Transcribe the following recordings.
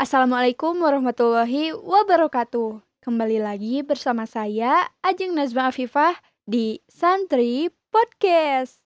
Assalamualaikum warahmatullahi wabarakatuh. Kembali lagi bersama saya Ajeng Nazma Afifah di Santri Podcast.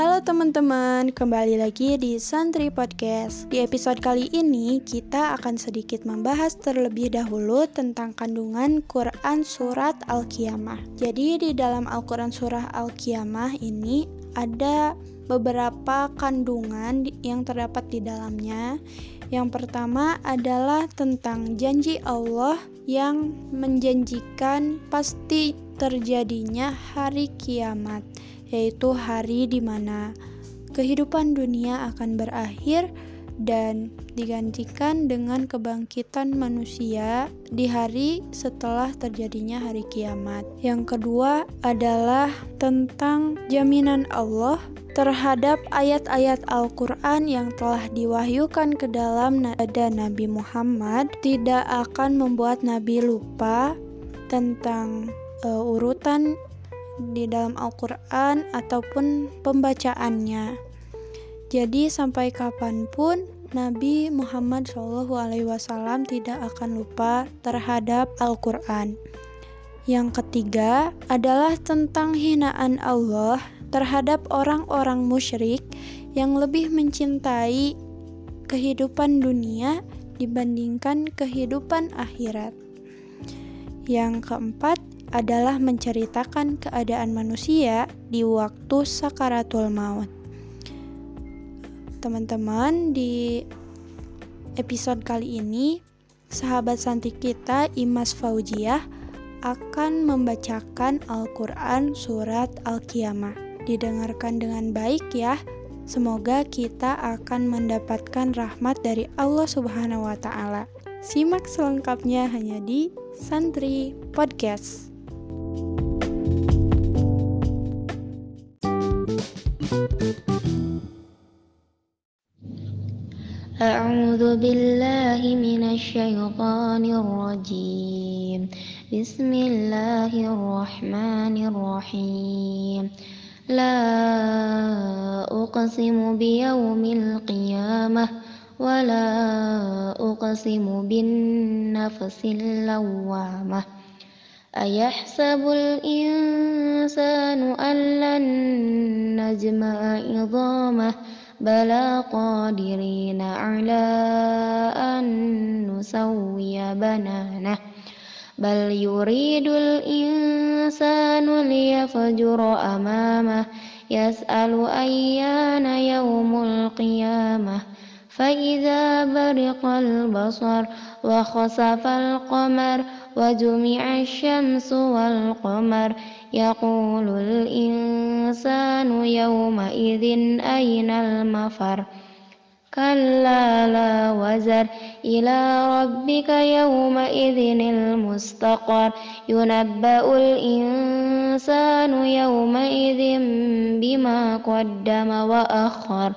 Halo teman-teman, kembali lagi di Santri Podcast. Di episode kali ini kita akan sedikit membahas terlebih dahulu tentang kandungan Quran surat Al-Qiyamah. Jadi di dalam Al-Quran surah Al-Qiyamah ini ada beberapa kandungan yang terdapat di dalamnya. Yang pertama adalah tentang janji Allah yang menjanjikan pasti terjadinya hari kiamat yaitu hari di mana kehidupan dunia akan berakhir dan digantikan dengan kebangkitan manusia di hari setelah terjadinya hari kiamat. Yang kedua adalah tentang jaminan Allah terhadap ayat-ayat Al-Quran yang telah diwahyukan ke dalam nada Nabi Muhammad tidak akan membuat Nabi lupa tentang uh, urutan di dalam Al-Quran ataupun pembacaannya. Jadi sampai kapan pun Nabi Muhammad SAW tidak akan lupa terhadap Al-Quran. Yang ketiga adalah tentang hinaan Allah terhadap orang-orang musyrik yang lebih mencintai kehidupan dunia dibandingkan kehidupan akhirat. Yang keempat adalah menceritakan keadaan manusia di waktu sakaratul maut. Teman-teman, di episode kali ini, sahabat santi kita Imas Faujiah akan membacakan Al-Quran Surat Al-Qiyamah. Didengarkan dengan baik ya. Semoga kita akan mendapatkan rahmat dari Allah Subhanahu wa Ta'ala. Simak selengkapnya hanya di Santri Podcast. أعوذ بالله من الشيطان الرجيم. بسم الله الرحمن الرحيم. لا أقسم بيوم القيامة ولا أقسم بالنفس اللوامة. أيحسب الإنسان أن لن نجمع عظامه بلى قادرين على أن نسوي بنانه بل يريد الإنسان ليفجر أمامه يسأل أيان يوم القيامة فإذا برق البصر وخسف القمر وجمع الشمس والقمر يقول الإنسان يومئذ أين المفر؟ كلا لا وزر. إلى ربك يومئذ المستقر. ينبأ الإنسان يومئذ بما قدم وأخر.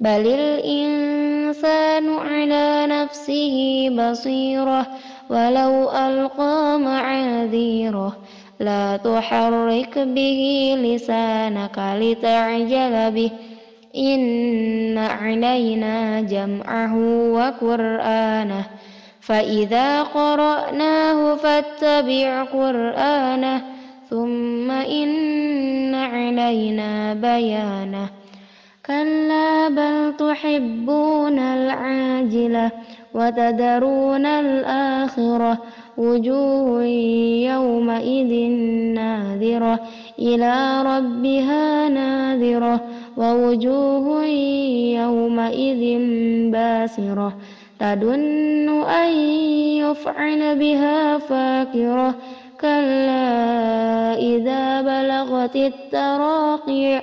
بل الإنسان على نفسه بصيرة ولو ألقى معاذيره لا تحرك به لسانك لتعجل به. إن علينا جمعه وقرآنه فإذا قرأناه فاتبع قرآنه ثم إن علينا بيانه. كلا بل تحبون العاجلة وتذرون الآخرة وجوه يومئذ ناذرة إلى ربها ناذرة ووجوه يومئذ باسرة تدن أن يفعل بها فاكرة كلا إذا بلغت التراقي